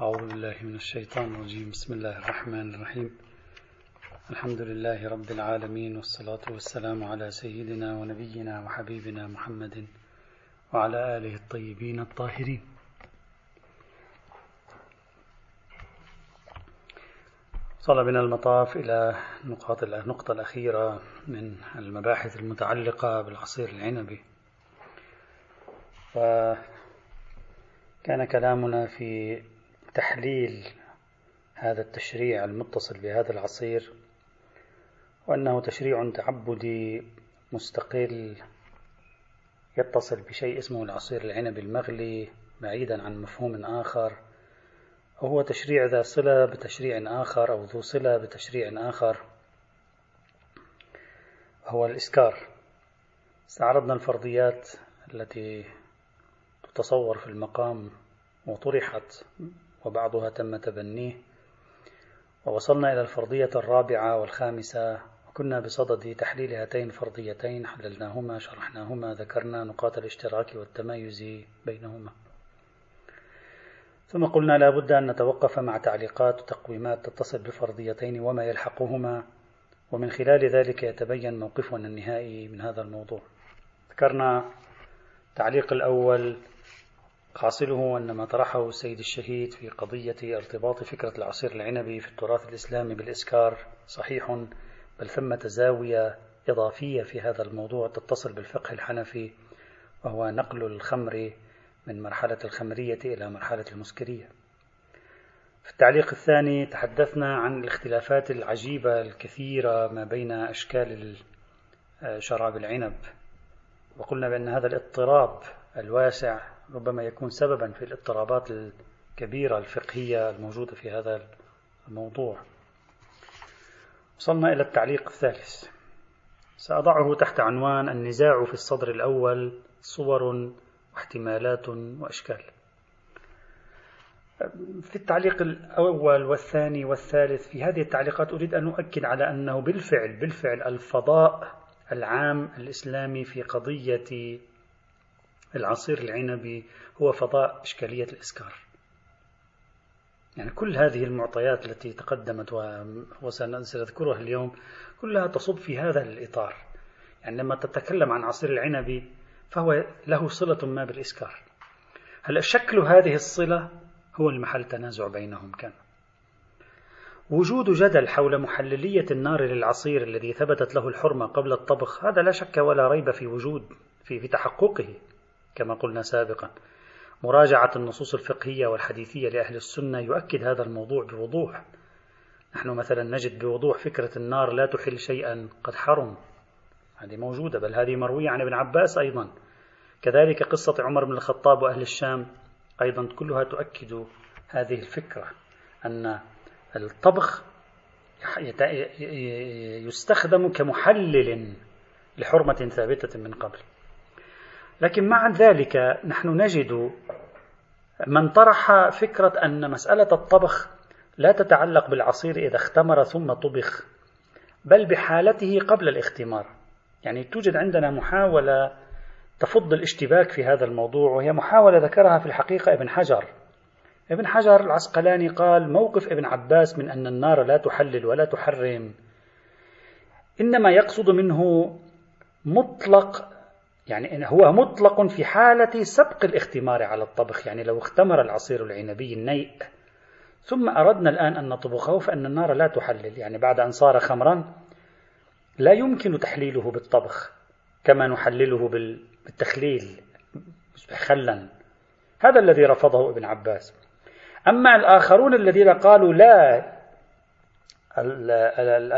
أعوذ بالله من الشيطان الرجيم. بسم الله الرحمن الرحيم. الحمد لله رب العالمين والصلاة والسلام على سيدنا ونبينا وحبيبنا محمد وعلى آله الطيبين الطاهرين. وصل بنا المطاف إلى النقطة الأخيرة من المباحث المتعلقة بالعصير العنبي. وكان كلامنا في تحليل هذا التشريع المتصل بهذا العصير وأنه تشريع تعبدي مستقل يتصل بشيء اسمه العصير العنبي المغلي بعيدا عن مفهوم آخر. وهو تشريع ذا صلة بتشريع آخر أو ذو صلة بتشريع آخر. هو الإسكار. استعرضنا الفرضيات التي تتصور في المقام وطرحت وبعضها تم تبنيه. ووصلنا إلى الفرضية الرابعة والخامسة وكنا بصدد تحليل هاتين الفرضيتين حللناهما شرحناهما ذكرنا نقاط الاشتراك والتمايز بينهما. ثم قلنا لا بد أن نتوقف مع تعليقات وتقويمات تتصل بالفرضيتين وما يلحقهما ومن خلال ذلك يتبين موقفنا النهائي من هذا الموضوع. ذكرنا التعليق الأول حاصله أن ما طرحه السيد الشهيد في قضية ارتباط فكرة العصير العنبي في التراث الإسلامي بالإسكار صحيح بل ثمة زاوية إضافية في هذا الموضوع تتصل بالفقه الحنفي وهو نقل الخمر من مرحلة الخمرية إلى مرحلة المسكرية. في التعليق الثاني تحدثنا عن الاختلافات العجيبة الكثيرة ما بين أشكال شراب العنب وقلنا بأن هذا الاضطراب الواسع ربما يكون سببا في الاضطرابات الكبيرة الفقهية الموجودة في هذا الموضوع. وصلنا إلى التعليق الثالث. سأضعه تحت عنوان النزاع في الصدر الأول صور واحتمالات وأشكال. في التعليق الأول والثاني والثالث في هذه التعليقات أريد أن أؤكد على أنه بالفعل بالفعل الفضاء العام الإسلامي في قضية العصير العنبي هو فضاء إشكالية الإسكار. يعني كل هذه المعطيات التي تقدمت وسنذكرها اليوم كلها تصب في هذا الإطار. يعني لما تتكلم عن عصير العنبي فهو له صلة ما بالإسكار. هل شكل هذه الصلة هو المحل تنازع بينهم؟ كان وجود جدل حول محللية النار للعصير الذي ثبتت له الحرمة قبل الطبخ هذا لا شك ولا ريب في وجود في, في تحققه. كما قلنا سابقا. مراجعة النصوص الفقهية والحديثية لأهل السنة يؤكد هذا الموضوع بوضوح. نحن مثلا نجد بوضوح فكرة النار لا تحل شيئا قد حرم. هذه موجودة بل هذه مروية عن ابن عباس أيضا. كذلك قصة عمر بن الخطاب وأهل الشام أيضا كلها تؤكد هذه الفكرة أن الطبخ يستخدم كمحلل لحرمة ثابتة من قبل. لكن مع ذلك نحن نجد من طرح فكرة أن مسألة الطبخ لا تتعلق بالعصير إذا اختمر ثم طبخ بل بحالته قبل الاختمار. يعني توجد عندنا محاولة تفض الاشتباك في هذا الموضوع وهي محاولة ذكرها في الحقيقة ابن حجر. ابن حجر العسقلاني قال موقف ابن عباس من أن النار لا تحلل ولا تحرم إنما يقصد منه مطلق يعني هو مطلق في حالة سبق الاختمار على الطبخ يعني لو اختمر العصير العنبي النيء. ثم أردنا الآن أن نطبخه فإن النار لا تحلل يعني بعد أن صار خمرا لا يمكن تحليله بالطبخ كما نحلله بالتخليل خلا هذا الذي رفضه ابن عباس. أما الآخرون الذين قالوا لا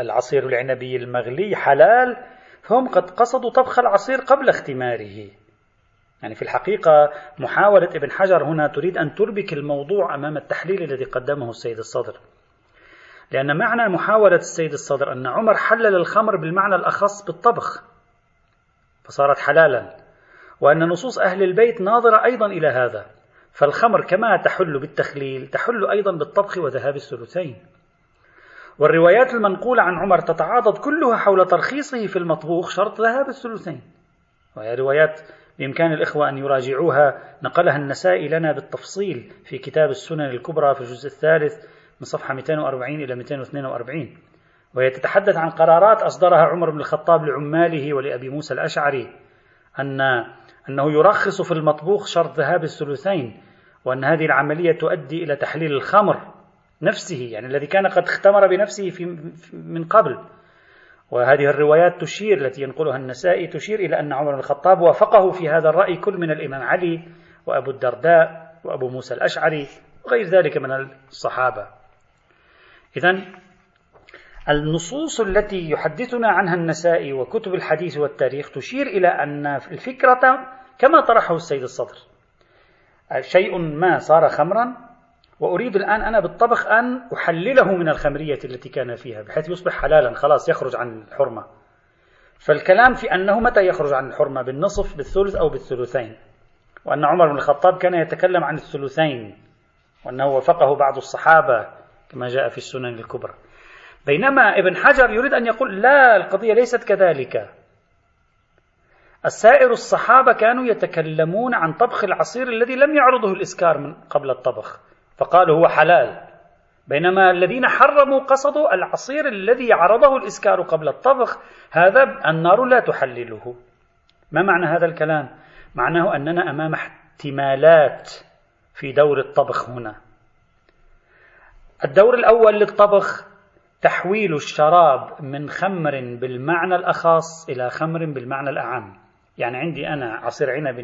العصير العنبي المغلي حلال فهم قد قصدوا طبخ العصير قبل اختماره. يعني في الحقيقة محاولة ابن حجر هنا تريد أن تربك الموضوع أمام التحليل الذي قدمه السيد الصدر. لأن معنى محاولة السيد الصدر أن عمر حلل الخمر بالمعنى الأخص بالطبخ. فصارت حلالا. وأن نصوص أهل البيت ناظرة أيضا إلى هذا. فالخمر كما تحل بالتخليل تحل أيضا بالطبخ وذهاب الثلثين. والروايات المنقولة عن عمر تتعاضد كلها حول ترخيصه في المطبوخ شرط ذهاب الثلثين. وهي روايات بإمكان الإخوة أن يراجعوها. نقلها النسائي لنا بالتفصيل في كتاب السنن الكبرى في الجزء الثالث من صفحة 240 إلى 242 وهي تتحدث عن قرارات أصدرها عمر بن الخطاب لعماله ولأبي موسى الأشعري أن أنه يرخص في المطبوخ شرط ذهاب الثلثين وأن هذه العملية تؤدي إلى تحليل الخمر. نفسه يعني الذي كان قد اختمر بنفسه في من قبل. وهذه الروايات تشير التي ينقلها النسائي تشير إلى أن عمر بن الخطاب وافقه في هذا الرأي كل من الإمام علي وأبو الدرداء وأبو موسى الأشعري وغير ذلك من الصحابة. إذا النصوص التي يحدثنا عنها النسائي وكتب الحديث والتاريخ تشير إلى أن الفكرة كما طرحه السيد الصدر. شيء ما صار خمرا وأريد الآن أنا بالطبخ أن أحلله من الخمرية التي كان فيها بحيث يصبح حلالا خلاص يخرج عن الحرمة. فالكلام في أنه متى يخرج عن الحرمة بالنصف بالثلث أو بالثلثين. وأن عمر بن الخطاب كان يتكلم عن الثلثين وأنه وفقه بعض الصحابة كما جاء في السنن الكبرى. بينما ابن حجر يريد أن يقول لا القضية ليست كذلك. السائر الصحابة كانوا يتكلمون عن طبخ العصير الذي لم يعرضه الإسكار من قبل الطبخ. فقالوا هو حلال. بينما الذين حرموا قصدوا العصير الذي عرضه الإسكار قبل الطبخ هذا النار لا تحلله. ما معنى هذا الكلام؟ معناه أننا أمام احتمالات في دور الطبخ هنا. الدور الأول للطبخ تحويل الشراب من خمر بالمعنى الأخص إلى خمر بالمعنى الأعم. يعني عندي أنا عصير عنب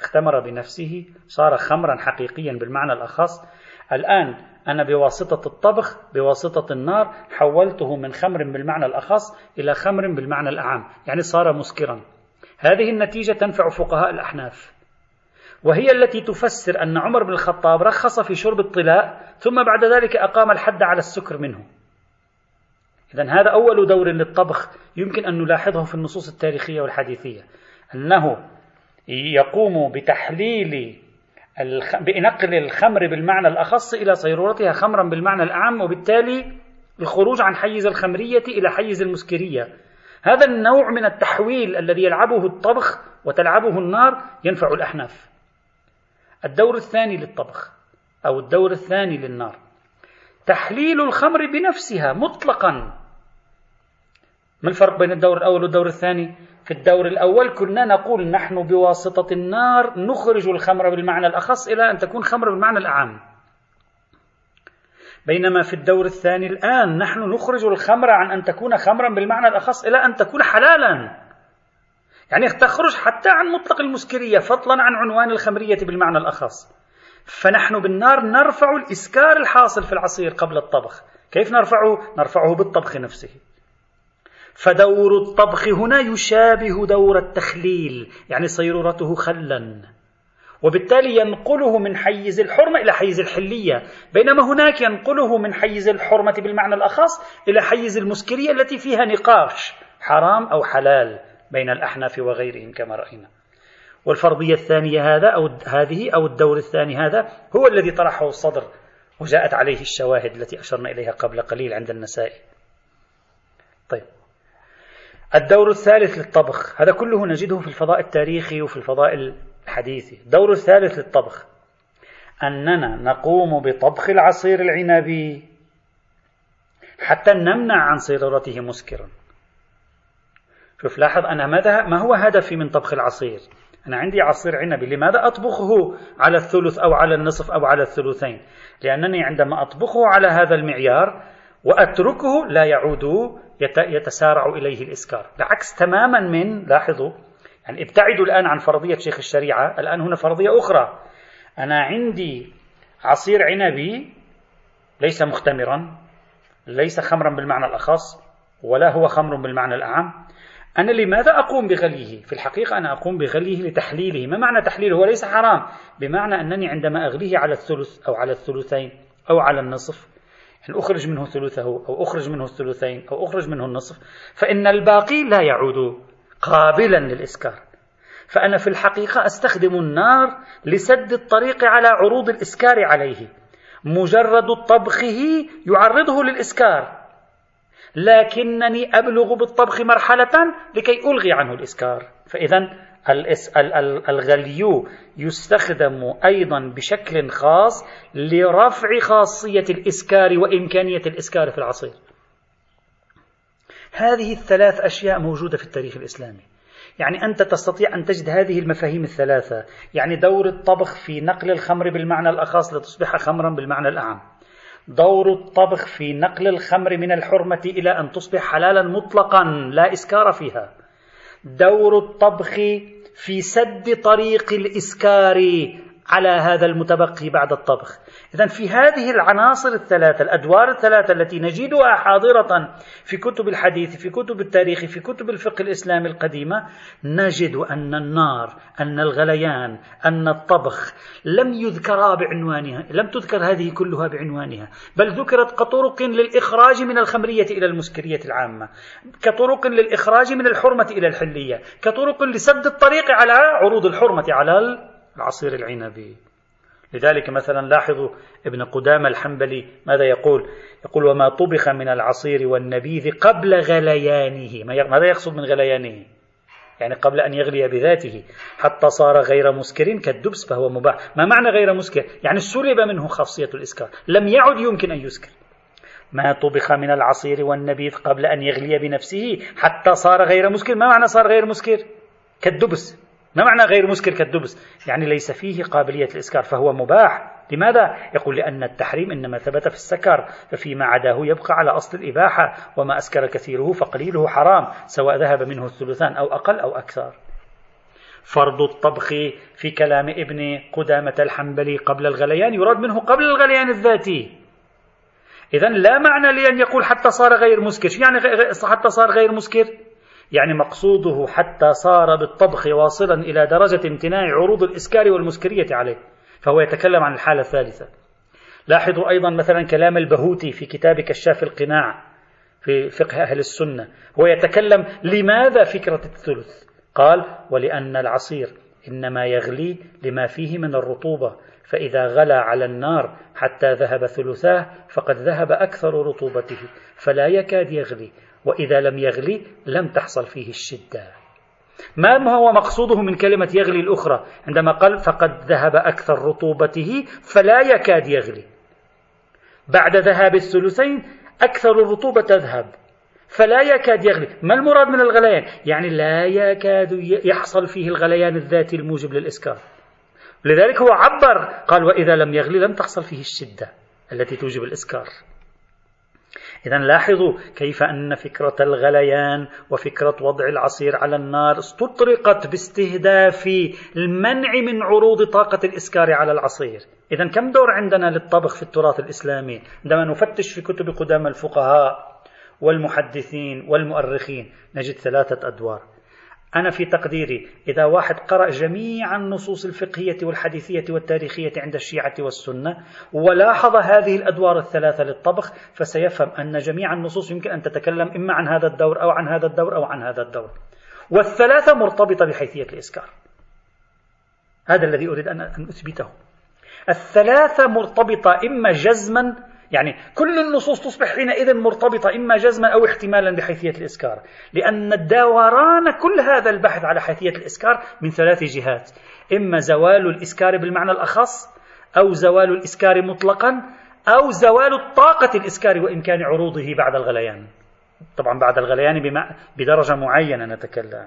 اختمر بنفسه صار خمرا حقيقيا بالمعنى الأخص. الآن أنا بواسطة الطبخ بواسطة النار حولته من خمر بالمعنى الأخص إلى خمر بالمعنى الأعم يعني صار مسكرا. هذه النتيجة تنفع فقهاء الأحناف. وهي التي تفسر أن عمر بن الخطاب رخص في شرب الطلاء ثم بعد ذلك أقام الحد على السكر منه. إذا هذا أول دور للطبخ يمكن أن نلاحظه في النصوص التاريخية والحديثية. أنه يقوم بتحليل الخ... بنقل الخمر بالمعنى الأخص إلى صيرورتها خمرا بالمعنى الأعم وبالتالي الخروج عن حيز الخمرية إلى حيز المسكرية. هذا النوع من التحويل الذي يلعبه الطبخ وتلعبه النار ينفع الأحناف. الدور الثاني للطبخ أو الدور الثاني للنار. تحليل الخمر بنفسها مطلقا. ما الفرق بين الدور الأول والدور الثاني؟ في الدور الأول كنا نقول نحن بواسطة النار نخرج الخمر بالمعنى الأخص إلى أن تكون خمر بالمعنى الأعم. بينما في الدور الثاني الآن نحن نخرج الخمر عن أن تكون خمرا بالمعنى الأخص إلى أن تكون حلالا. يعني تخرج حتى عن مطلق المسكرية فضلا عن عنوان الخمرية بالمعنى الأخص. فنحن بالنار نرفع الإسكار الحاصل في العصير قبل الطبخ. كيف نرفعه؟ نرفعه بالطبخ نفسه. فدور الطبخ هنا يشابه دور التخليل يعني صيرورته خلا. وبالتالي ينقله من حيز الحرمة إلى حيز الحلية بينما هناك ينقله من حيز الحرمة بالمعنى الأخص إلى حيز المسكرية التي فيها نقاش حرام أو حلال بين الأحناف وغيرهم كما رأينا. والفرضية الثانية هذا أو هذه أو الدور الثاني هذا هو الذي طرحه الصدر وجاءت عليه الشواهد التي أشرنا إليها قبل قليل عند النسائي طيب. الدور الثالث للطبخ. هذا كله نجده في الفضاء التاريخي وفي الفضاء الحديثي. الدور الثالث للطبخ. أننا نقوم بطبخ العصير العنبي حتى نمنع عن صيرورته مسكرا. شوف لاحظ أنا ماذا ما هو هدفي من طبخ العصير؟ أنا عندي عصير عنبي. لماذا أطبخه على الثلث أو على النصف أو على الثلثين؟ لأنني عندما أطبخه على هذا المعيار وأتركه لا يعود يتسارع إليه الإسكار. العكس تماما من لاحظوا يعني ابتعدوا الآن عن فرضية شيخ الشريعة. الآن هنا فرضية أخرى. أنا عندي عصير عنبي ليس مختمرا ليس خمرا بالمعنى الأخص ولا هو خمر بالمعنى الأعم. أنا لماذا أقوم بغليه؟ في الحقيقة أنا أقوم بغليه لتحليله. ما معنى تحليله؟ هو ليس حرام. بمعنى أنني عندما أغليه على الثلث أو على الثلثين أو على النصف أن أخرج منه ثلثه أو أخرج منه الثلثين أو أخرج منه النصف؟ فإن الباقي لا يعود قابلا للإسكار. فأنا في الحقيقة أستخدم النار لسد الطريق على عروض الإسكار عليه. مجرد طبخه يعرضه للإسكار. لكنني أبلغ بالطبخ مرحلة لكي ألغي عنه الإسكار. فإذا الغليو يستخدم أيضا بشكل خاص لرفع خاصية الإسكار وإمكانية الإسكار في العصير. هذه الثلاث أشياء موجودة في التاريخ الإسلامي. يعني أنت تستطيع أن تجد هذه المفاهيم الثلاثة. يعني دور الطبخ في نقل الخمر بالمعنى الأخص لتصبح خمرا بالمعنى الأعم. دور الطبخ في نقل الخمر من الحرمة إلى أن تصبح حلالا مطلقا لا إسكار فيها. دور الطبخ في سد طريق الإسكار على هذا المتبقي بعد الطبخ. إذا في هذه العناصر الثلاثة الأدوار الثلاثة التي نجدها حاضرة في كتب الحديث في كتب التاريخ في كتب الفقه الإسلامي القديمة نجد أن النار أن الغليان أن الطبخ لم يذكرا بعنوانها لم تذكر هذه كلها بعنوانها بل ذكرت كطرق للإخراج من الخمرية إلى المسكرية العامة كطرق للإخراج من الحرمة إلى الحلية كطرق لسد الطريق على عروض الحرمة على العصير العنبي. لذلك مثلا لاحظوا ابن قدامة الحنبلي ماذا يقول؟ يقول وما طبخ من العصير والنبيذ قبل غليانه. ماذا يقصد من غليانه؟ يعني قبل أن يغلي بذاته. حتى صار غير مسكر كالدبس فهو مباح. ما معنى غير مسكر؟ يعني سلب منه خاصية الإسكار. لم يعد يمكن أن يسكر. ما طبخ من العصير والنبيذ قبل أن يغلي بنفسه حتى صار غير مسكر. ما معنى صار غير مسكر؟ كالدبس. ما معنى غير مسكر كالدبس؟ يعني ليس فيه قابلية الإسكار فهو مباح. لماذا؟ يقول لأن التحريم إنما ثبت في السكر ففيما عداه يبقى على أصل الإباحة وما أسكر كثيره فقليله حرام سواء ذهب منه الثلثان أو أقل أو أكثر. فرض الطبخ في كلام ابن قدامة الحنبلي قبل الغليان يراد منه قبل الغليان الذاتي. إذا لا معنى لأن يقول حتى صار غير مسكر. يعني حتى صار غير مسكر؟ يعني مقصوده حتى صار بالطبخ واصلا إلى درجة امتناع عروض الإسكار والمسكرية عليه فهو يتكلم عن الحالة الثالثة. لاحظوا أيضا مثلا كلام البهوتي في كتاب كشاف القناع في فقه أهل السنة هو يتكلم لماذا فكرة الثلث؟ قال ولأن العصير إنما يغلي لما فيه من الرطوبة فإذا غلا على النار حتى ذهب ثلثاه فقد ذهب أكثر رطوبته فلا يكاد يغلي وإذا لم يغلي لم تحصل فيه الشدة. ما هو مقصوده من كلمة يغلي الأخرى؟ عندما قال فقد ذهب أكثر رطوبته فلا يكاد يغلي. بعد ذهاب الثلثين أكثر الرطوبة تذهب فلا يكاد يغلي. ما المراد من الغليان؟ يعني لا يكاد يحصل فيه الغليان الذاتي الموجب للإسكار لذلك هو عبر قال وإذا لم يغلي لم تحصل فيه الشدة التي توجب الإسكار إذا لاحظوا كيف أن فكرة الغليان وفكرة وضع العصير على النار استطرقت باستهداف المنع من عروض طاقة الإسكار على العصير. إذا كم دور عندنا للطبخ في التراث الإسلامي؟ عندما نفتش في كتب قدام الفقهاء والمحدثين والمؤرخين نجد ثلاثة أدوار. أنا في تقديري إذا واحد قرأ جميع النصوص الفقهية والحديثية والتاريخية عند الشيعة والسنة ولاحظ هذه الأدوار الثلاثة للطبخ فسيفهم أن جميع النصوص يمكن أن تتكلم إما عن هذا الدور أو عن هذا الدور أو عن هذا الدور. والثلاثة مرتبطة بحيثية الإسكار. هذا الذي أريد أن أثبته. الثلاثة مرتبطة إما جزما يعني كل النصوص تصبح حينئذ مرتبطة إما جزما أو احتمالا بحيثية الإسكار. لأن الدوران كل هذا البحث على حيثية الإسكار من ثلاث جهات. إما زوال الإسكار بالمعنى الأخص أو زوال الإسكار مطلقا أو زوال طاقة الإسكار وإمكان عروضه بعد الغليان. طبعا بعد الغليان بما بدرجة معينة نتكلم.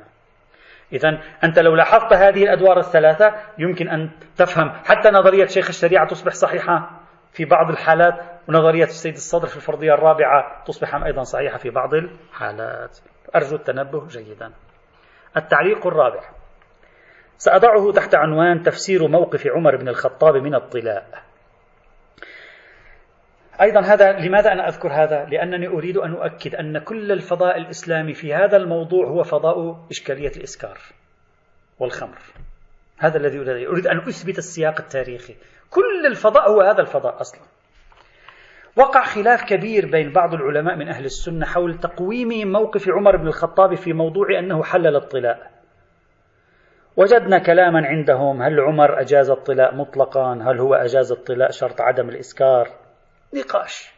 إذا أنت لو لاحظت هذه الأدوار الثلاثة يمكن أن تفهم حتى نظرية شيخ الشريعة تصبح صحيحة في بعض الحالات ونظرية السيد الصدر في الفرضية الرابعة تصبح أيضا صحيحة في بعض الحالات. أرجو التنبه جيدا. التعليق الرابع. سأضعه تحت عنوان تفسير موقف عمر بن الخطاب من الطلاء. أيضا هذا لماذا أنا أذكر هذا؟ لأنني أريد أن أؤكد أن كل الفضاء الإسلامي في هذا الموضوع هو فضاء إشكالية الإسكار والخمر. هذا الذي أريد أريد أن أثبت السياق التاريخي. كل الفضاء هو هذا الفضاء أصلا. وقع خلاف كبير بين بعض العلماء من أهل السنة حول تقويم موقف عمر بن الخطاب في موضوع أنه حلل الطلاء وجدنا كلاما عندهم هل عمر أجاز الطلاء مطلقا؟ هل هو أجاز الطلاء شرط عدم الإسكار؟ نقاش.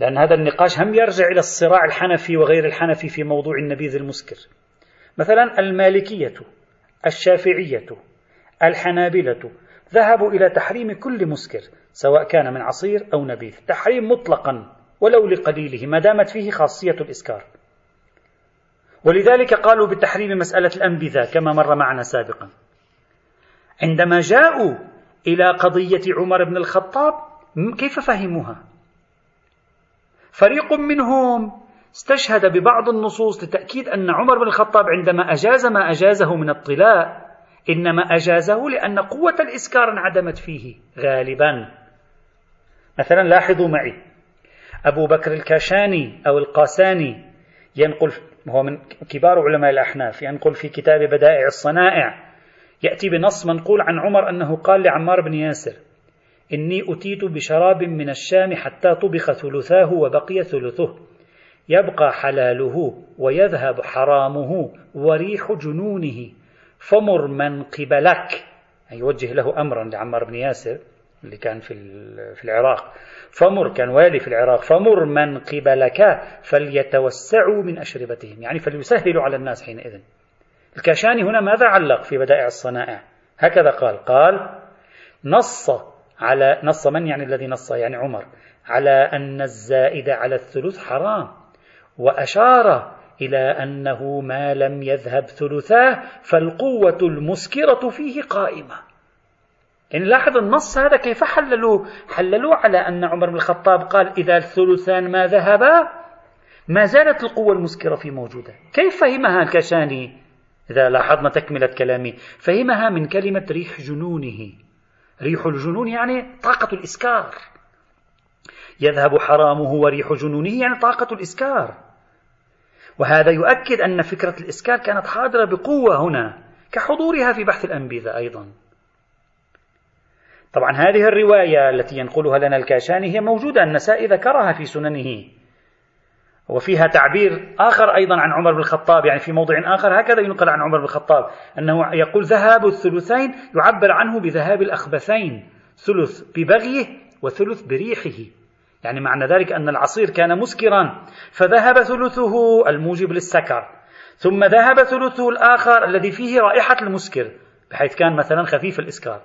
لأن هذا النقاش هم يرجع إلى الصراع الحنفي وغير الحنفي في موضوع النبيذ المسكر. مثلا المالكية الشافعية الحنابلة ذهبوا إلى تحريم كل مسكر سواء كان من عصير أو نبيذ. تحريم مطلقا ولو لقليله ما دامت فيه خاصية الإسكار. ولذلك قالوا بتحريم مسألة الأنبذة كما مر معنا سابقا. عندما جاءوا إلى قضية عمر بن الخطاب كيف فهموها؟ فريق منهم استشهد ببعض النصوص لتأكيد أن عمر بن الخطاب عندما أجاز ما أجازه من الطلاء إنما أجازه لأن قوة الإسكار انعدمت فيه غالبا. مثلا لاحظوا معي أبو بكر الكاشاني أو القاساني ينقل هو من كبار علماء الأحناف ينقل في كتاب بدائع الصنائع. يأتي بنص منقول عن عمر أنه قال لعمار بن ياسر إني أتيت بشراب من الشام حتى طبخ ثلثاه وبقي ثلثه. يبقى حلاله ويذهب حرامه وريح جنونه. فمر من قبلك. يوجه له أمرا لعمار بن ياسر اللي كان في, في العراق. فمر كان والي في العراق. فمر من قبلك فليتوسعوا من أشربتهم. يعني فليسهلوا على الناس حينئذ. الكاشاني هنا ماذا علق في بدائع الصنائع هكذا قال. قال نص على نص من يعني الذي نص؟ يعني عمر. على أن الزائد على الثلث حرام. وأشار إلى أنه ما لم يذهب ثلثاه فالقوة المسكرة فيه قائمة. يعني لاحظ النص هذا كيف حللوه؟ حللوه على أن عمر بن الخطاب قال إذا الثلثان ما ذهبا ما زالت القوة المسكرة في موجودة. كيف فهمها الكشاني إذا لاحظنا تكملة كلامي. فهمها من كلمة ريح جنونه. ريح الجنون يعني طاقة الإسكار. يذهب حرامه وريح جنونه يعني طاقة الإسكار. وهذا يؤكد أن فكرة الإسكار كانت حاضرة بقوة هنا كحضورها في بحث الأنبذة أيضا. طبعا هذه الرواية التي ينقلها لنا الكاشاني هي موجودة النسائي ذكرها في سننه. وفيها تعبير آخر أيضا عن عمر بن الخطاب يعني في موضع آخر هكذا ينقل عن عمر بن الخطاب أنه يقول ذهاب الثلثين يعبر عنه بذهاب الأخبثين ثلث ببغيه وثلث بريحه. يعني معنى ذلك أن العصير كان مسكرا فذهب ثلثه الموجب للسكر ثم ذهب ثلثه الآخر الذي فيه رائحة المسكر بحيث كان مثلا خفيف الإسكار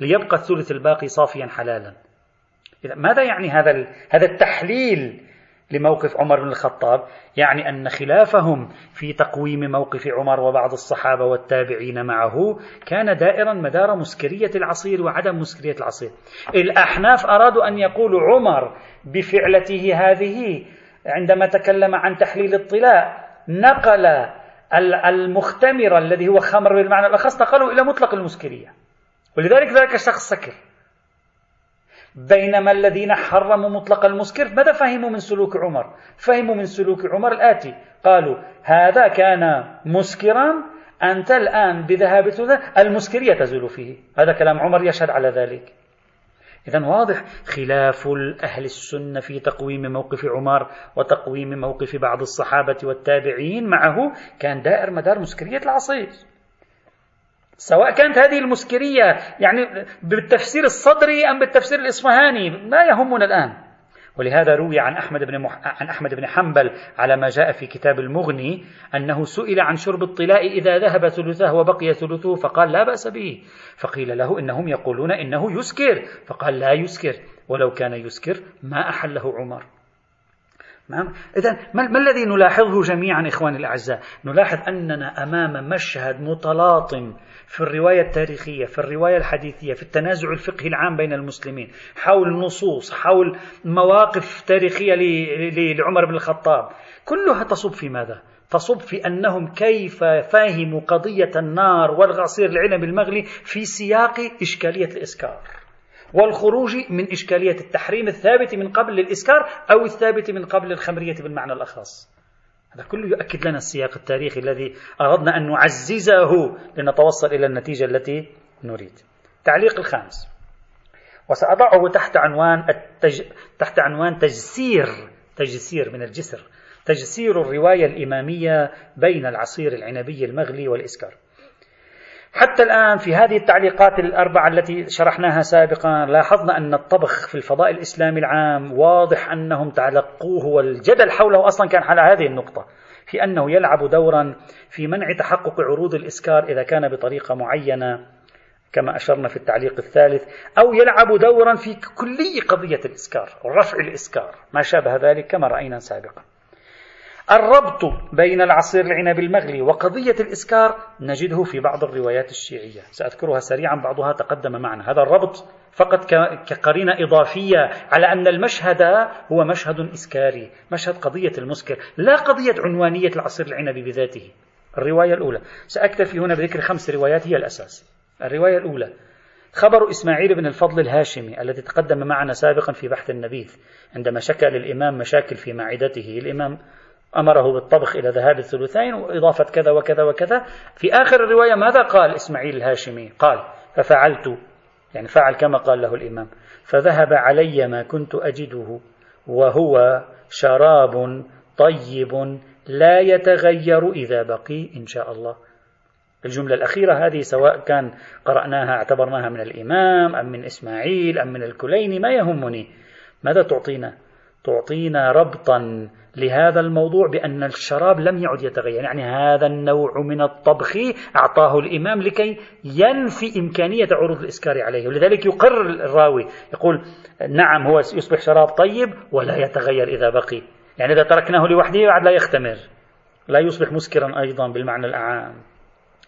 ليبقى الثلث الباقي صافيا حلالا إذا ماذا يعني هذا هذا التحليل لموقف عمر بن الخطاب يعني أن خلافهم في تقويم موقف عمر وبعض الصحابة والتابعين معه كان دائرا مدار مسكرية العصير وعدم مسكرية العصير. الأحناف أرادوا أن يقولوا عمر بفعلته هذه عندما تكلم عن تحليل الطلاء نقل المختمر الذي هو خمر بالمعنى الأخص نقله إلى مطلق المسكرية. ولذلك ذلك الشخص سكر. بينما الذين حرموا مطلق المسكر ماذا فهموا من سلوك عمر؟ فهموا من سلوك عمر الآتي. قالوا هذا كان مسكرا أنت الآن بذهاب المسكرية تزول فيه. هذا كلام عمر يشهد على ذلك. إذا واضح خلاف أهل السنة في تقويم موقف عمر وتقويم موقف بعض الصحابة والتابعين معه كان دائر مدار مسكرية العصير. سواء كانت هذه المسكرية يعني بالتفسير الصدري أم بالتفسير الإصفهاني لا يهمنا الآن. ولهذا روي عن أحمد بن مح... عن أحمد بن حنبل على ما جاء في كتاب المغني أنه سئل عن شرب الطلاء إذا ذهب ثلثه وبقي ثلثه فقال لا بأس به. فقيل له إنهم يقولون إنه يسكر. فقال لا يسكر. ولو كان يسكر ما أحله عمر. نعم. إذا ما, الذي نلاحظه جميعا إخواني الأعزاء؟ نلاحظ أننا أمام مشهد متلاطم في الرواية التاريخية في الرواية الحديثية في التنازع الفقهي العام بين المسلمين حول نصوص حول مواقف تاريخية لعمر بن الخطاب كلها تصب في ماذا؟ تصب في أنهم كيف فهموا قضية النار والغصير العلم المغلي في سياق إشكالية الإسكار والخروج من إشكالية التحريم الثابت من قبل للإسكار أو الثابت من قبل الخمرية بالمعنى الأخص هذا كله يؤكد لنا السياق التاريخي الذي أردنا أن نعززه لنتوصل إلى النتيجة التي نريد. تعليق الخامس. وسأضعه تحت عنوان التج... تحت عنوان تجسير تجسير من الجسر تجسير الرواية الإمامية بين العصير العنبي المغلي والإسكار. حتى الآن في هذه التعليقات الأربعة التي شرحناها سابقا لاحظنا أن الطبخ في الفضاء الإسلامي العام واضح أنهم تعلقوه والجدل حوله أصلا كان على هذه النقطة في أنه يلعب دورا في منع تحقق عروض الإسكار إذا كان بطريقة معينة كما أشرنا في التعليق الثالث أو يلعب دورا في كلي قضية الإسكار ورفع الإسكار ما شابه ذلك كما رأينا سابقا. الربط بين العصير العنب المغلي وقضية الإسكار نجده في بعض الروايات الشيعية. سأذكرها سريعا بعضها تقدم معنا هذا الربط فقط كقرينة إضافية على أن المشهد هو مشهد إسكاري مشهد قضية المسكر لا قضية عنوانية العصير العنب بذاته. الرواية الأولى. سأكتفي هنا بذكر خمس روايات هي الأساس. الرواية الأولى. خبر إسماعيل بن الفضل الهاشمي الذي تقدم معنا سابقا في بحث النبيذ عندما شكى للإمام مشاكل في معدته. الإمام أمره بالطبخ إلى ذهاب الثلثين وإضافة كذا وكذا وكذا. في آخر الرواية ماذا قال إسماعيل الهاشمي؟ قال ففعلت. يعني فعل كما قال له الإمام. فذهب علي ما كنت أجده وهو شراب طيب لا يتغير إذا بقي إن شاء الله. الجملة الأخيرة هذه سواء كان قرأناها اعتبرناها من الإمام أم من إسماعيل أم من الكليني ما يهمني. ماذا تعطينا؟ تعطينا ربطا لهذا الموضوع بأن الشراب لم يعد يتغير. يعني هذا النوع من الطبخ أعطاه الإمام لكي ينفي إمكانية عروض الإسكار عليه. ولذلك يقر الراوي يقول نعم هو يصبح شراب طيب ولا يتغير إذا بقي. يعني إذا تركناه لوحده بعد لا يختمر. لا يصبح مسكرا أيضا بالمعنى الأعام.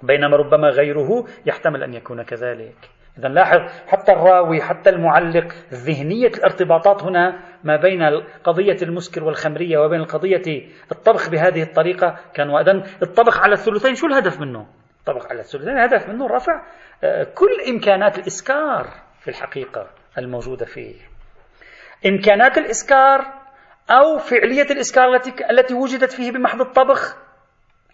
بينما ربما غيره يحتمل أن يكون كذلك. إذا لاحظ حتى الراوي حتى المعلق ذهنية الارتباطات هنا ما بين قضية المسكر والخمرية وبين قضية الطبخ بهذه الطريقة كان وإذن الطبخ على الثلثين شو الهدف منه؟ الطبخ على الثلثين الهدف منه رفع آه، كل إمكانات الإسكار في الحقيقة الموجودة فيه إمكانات الإسكار أو فعلية الإسكار التي التي وجدت فيه بمحض الطبخ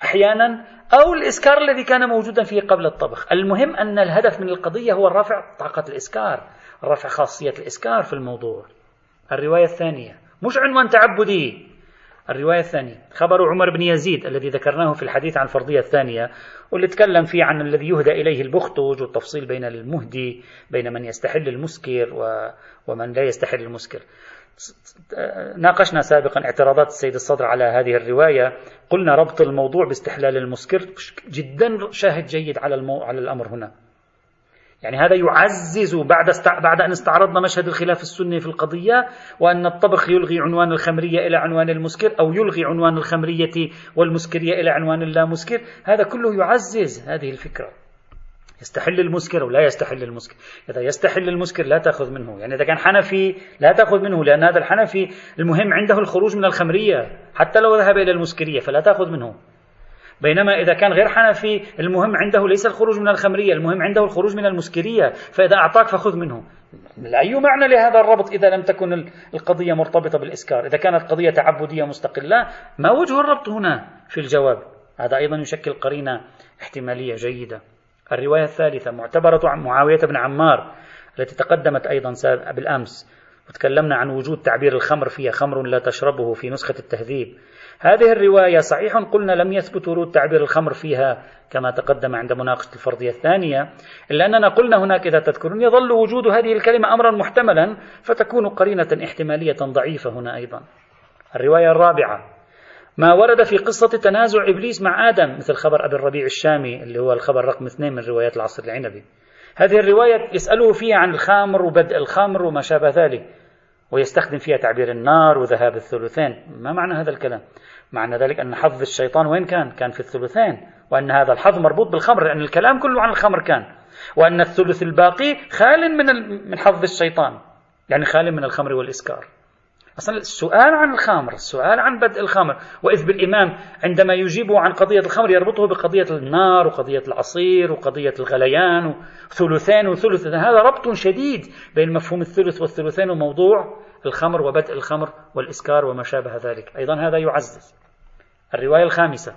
أحيانا أو الإسكار الذي كان موجودا فيه قبل الطبخ. المهم أن الهدف من القضية هو رفع طاقة الإسكار رفع خاصية الإسكار في الموضوع. الرواية الثانية مش عنوان تعبدي. الرواية الثانية خبر عمر بن يزيد الذي ذكرناه في الحديث عن الفرضية الثانية واللي تكلم فيه عن الذي يهدى إليه البختج والتفصيل بين المهدي بين من يستحل المسكر ومن لا يستحل المسكر. ناقشنا سابقا اعتراضات السيد الصدر على هذه الرواية. قلنا ربط الموضوع باستحلال المسكر. جدا شاهد جيد على, المو... على الأمر هنا. يعني هذا يعزز بعد است... بعد أن استعرضنا مشهد الخلاف السني في القضية وأن الطبخ يلغي عنوان الخمرية إلى عنوان المسكر أو يلغي عنوان الخمرية والمسكرية إلى عنوان اللامسكر هذا كله يعزز هذه الفكرة. يستحل المسكر أو لا يستحل المسكر. إذا يستحل المسكر لا تأخذ منه. يعني إذا كان حنفي لا تأخذ منه لأن هذا الحنفي المهم عنده الخروج من الخمرية. حتى لو ذهب إلى المسكرية فلا تأخذ منه. بينما إذا كان غير حنفي المهم عنده ليس الخروج من الخمرية المهم عنده الخروج من المسكرية. فإذا أعطاك فخذ منه. أي معنى لهذا الربط إذا لم تكن القضية مرتبطة بالإسكار؟ إذا كانت قضية تعبدية مستقلة ما وجه الربط هنا في الجواب؟ هذا أيضا يشكل قرينة احتمالية جيدة. الرواية الثالثة معتبرة عن معاوية بن عمار التي تقدمت أيضا بالأمس وتكلمنا عن وجود تعبير الخمر فيها خمر لا تشربه في نسخة التهذيب. هذه الرواية صحيح قلنا لم يثبت ورود تعبير الخمر فيها كما تقدم عند مناقشة الفرضية الثانية إلا أننا قلنا هناك إذا تذكرون يظل وجود هذه الكلمة أمرا محتملا فتكون قرينة احتمالية ضعيفة هنا أيضا. الرواية الرابعة ما ورد في قصة تنازع إبليس مع آدم مثل خبر أبي الربيع الشامي اللي هو الخبر رقم اثنين من روايات العصر العنبي. هذه الرواية يسأله فيها عن الخامر وبدء الخمر وما شابه ذلك ويستخدم فيها تعبير النار وذهاب الثلثين. ما معنى هذا الكلام؟ معنى ذلك أن حظ الشيطان وين كان؟ كان في الثلثين وأن هذا الحظ مربوط بالخمر لأن الكلام كله عن الخمر كان. وأن الثلث الباقي خال من من حظ الشيطان يعني خال من الخمر والإسكار. أصلا السؤال عن الخمر السؤال عن بدء الخمر. وإذ بالإمام عندما يجيب عن قضية الخمر يربطه بقضية النار وقضية العصير وقضية الغليان وثلثين وثلث هذا ربط شديد بين مفهوم الثلث والثلثين وموضوع الخمر وبدء الخمر والإسكار وما شابه ذلك. أيضا هذا يعزز. الرواية الخامسة.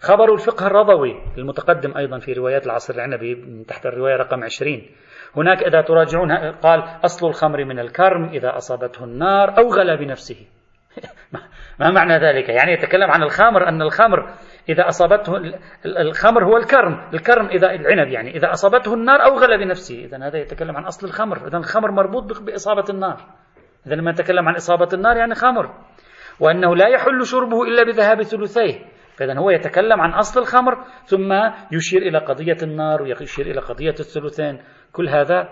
خبر الفقه الرضوي المتقدم أيضا في روايات العصر العنبي تحت الرواية رقم عشرين. هناك إذا تراجعون قال أصل الخمر من الكرم إذا أصابته النار أو غلى بنفسه. ما معنى ذلك؟ يعني يتكلم عن الخمر أن الخمر إذا أصابته الخمر هو الكرم. الكرم إذا العنب يعني إذا أصابته النار أو غلى بنفسه. إذا هذا يتكلم عن أصل الخمر. إذا الخمر مربوط بإصابة النار. إذا لما يتكلم عن إصابة النار يعني خمر. وأنه لا يحل شربه إلا بذهاب ثلثيه. فإذا هو يتكلم عن أصل الخمر ثم يشير إلى قضية النار ويشير إلى قضية الثلثين. كل هذا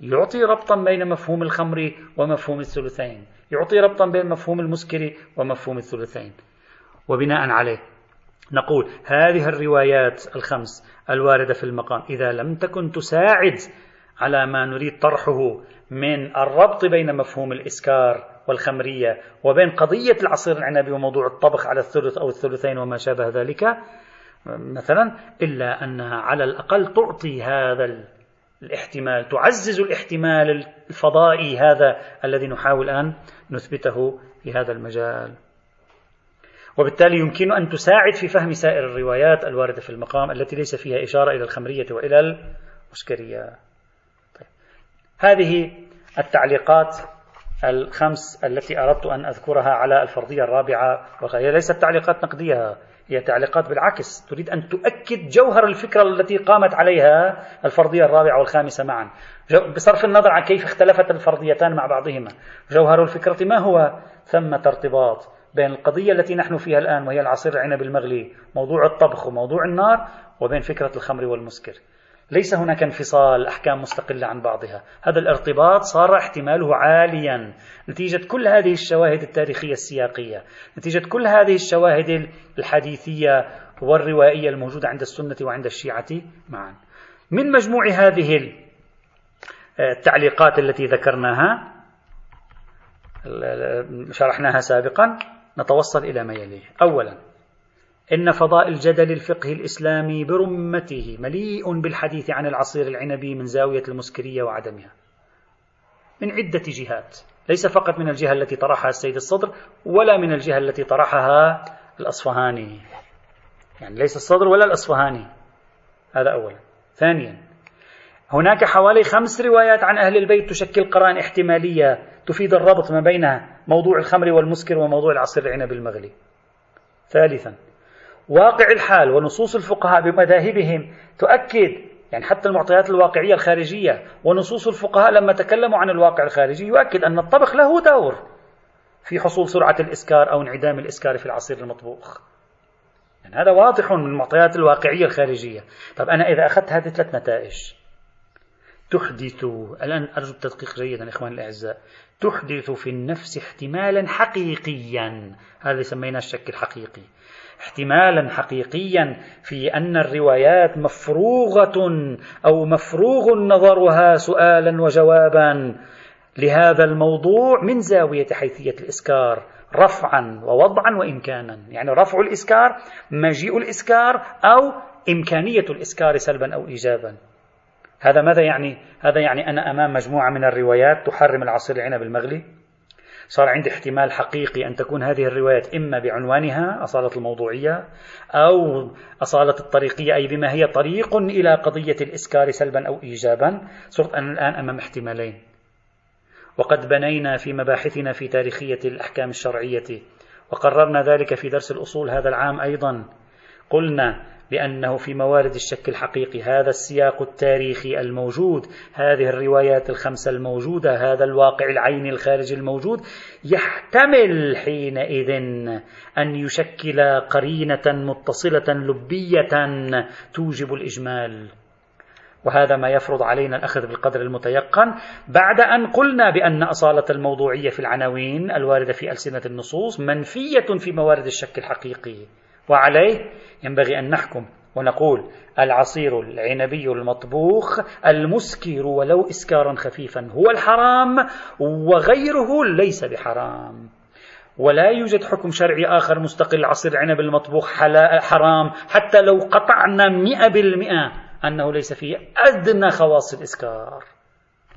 يعطي ربطا بين مفهوم الخمر ومفهوم الثلثين. يعطي ربطا بين مفهوم المسكر ومفهوم الثلثين. وبناء عليه نقول هذه الروايات الخمس الواردة في المقام. إذا لم تكن تساعد على ما نريد طرحه من الربط بين مفهوم الإسكار والخمرية وبين قضية العصير العنبي وموضوع الطبخ على الثلث أو الثلثين وما شابه ذلك مثلا إلا أنها على الأقل تعطي هذا الاحتمال تعزز الاحتمال الفضائي هذا الذي نحاول أن نثبته في هذا المجال. وبالتالي يمكن أن تساعد في فهم سائر الروايات الواردة في المقام التي ليس فيها إشارة إلى الخمرية وإلى المسكرية. طيب. هذه التعليقات. الخمس التي أردت أن أذكرها على الفرضية الرابعة وهي ليست تعليقات نقدية هي تعليقات بالعكس. تريد أن تؤكد جوهر الفكرة التي قامت عليها الفرضية الرابعة والخامسة معا. بصرف النظر عن كيف اختلفت الفرضيتان مع بعضهما. جوهر الفكرة ما هو؟ ثمة ارتباط بين القضية التي نحن فيها الآن وهي العصير العنب المغلي موضوع الطبخ وموضوع النار وبين فكرة الخمر والمسكر. ليس هناك انفصال أحكام مستقلة عن بعضها. هذا الارتباط صار احتماله عاليا. نتيجة كل هذه الشواهد التاريخية السياقية نتيجة كل هذه الشواهد الحديثية والروائية الموجودة عند السنة وعند الشيعة معا. من مجموع هذه التعليقات التي ذكرناها شرحناها سابقا نتوصل إلى ما يليه. أولا إن فضاء الجدل الفقهي الإسلامي برمته مليء بالحديث عن العصير العنبي من زاوية المسكرية وعدمها. من عدة جهات. ليس فقط من الجهة التي طرحها السيد الصدر ولا من الجهة التي طرحها الأصفهاني. يعني ليس الصدر ولا الأصفهاني. هذا أولا. ثانيا هناك حوالي خمس روايات عن أهل البيت تشكل قرائن احتمالية تفيد الربط ما بين موضوع الخمر والمسكر وموضوع العصير العنب المغلي. ثالثا واقع الحال ونصوص الفقهاء بمذاهبهم تؤكد يعني حتى المعطيات الواقعية الخارجية ونصوص الفقهاء لما تكلموا عن الواقع الخارجي يؤكد أن الطبخ له دور في حصول سرعة الإسكار أو انعدام الإسكار في العصير المطبوخ. يعني هذا واضح من المعطيات الواقعية الخارجية. طب أنا إذا أخذت هذه ثلاث نتائج تحدث الآن أرجو التدقيق جيدا إخواني الأعزاء تحدث في النفس احتمالا حقيقيا هذا سميناه الشك الحقيقي. احتمالا حقيقيا في أن الروايات مفروغة أو مفروغ نظرها سؤالا وجوابا. لهذا الموضوع من زاوية حيثية الإسكار رفعا ووضعا وإمكانا. يعني رفع الإسكار مجيء الإسكار أو إمكانية الإسكار سلبا أو إيجابا. هذا ماذا يعني؟ هذا يعني أنا أمام مجموعة من الروايات تحرم العصير العنب المغلي؟ صار عندي احتمال حقيقي أن تكون هذه الروايات إما بعنوانها أصالة الموضوعية أو أصالة الطريقية أي بما هي طريق إلى قضية الإسكار سلبا أو إيجابا. صرت أنا الآن أمام احتمالين. وقد بنينا في مباحثنا في تاريخية الأحكام الشرعية وقررنا ذلك في درس الأصول هذا العام أيضا. قلنا لأنه في موارد الشك الحقيقي هذا السياق التاريخي الموجود هذه الروايات الخمسة الموجودة هذا الواقع العيني الخارجي الموجود يحتمل حينئذ أن يشكل قرينة متصلة لبية توجب الإجمال. وهذا ما يفرض علينا الأخذ بالقدر المتيقن. بعد أن قلنا بأن أصالة الموضوعية في العناوين الواردة في ألسنة النصوص منفية في موارد الشك الحقيقي وعليه ينبغي أن نحكم ونقول العصير العنبي المطبوخ المسكر ولو إسكارا خفيفا هو الحرام وغيره ليس بحرام. ولا يوجد حكم شرعي آخر مستقل عصير العنب المطبوخ حرام حتى لو قطعنا مئة بالمئة أنه ليس فيه أدنى خواص الإسكار.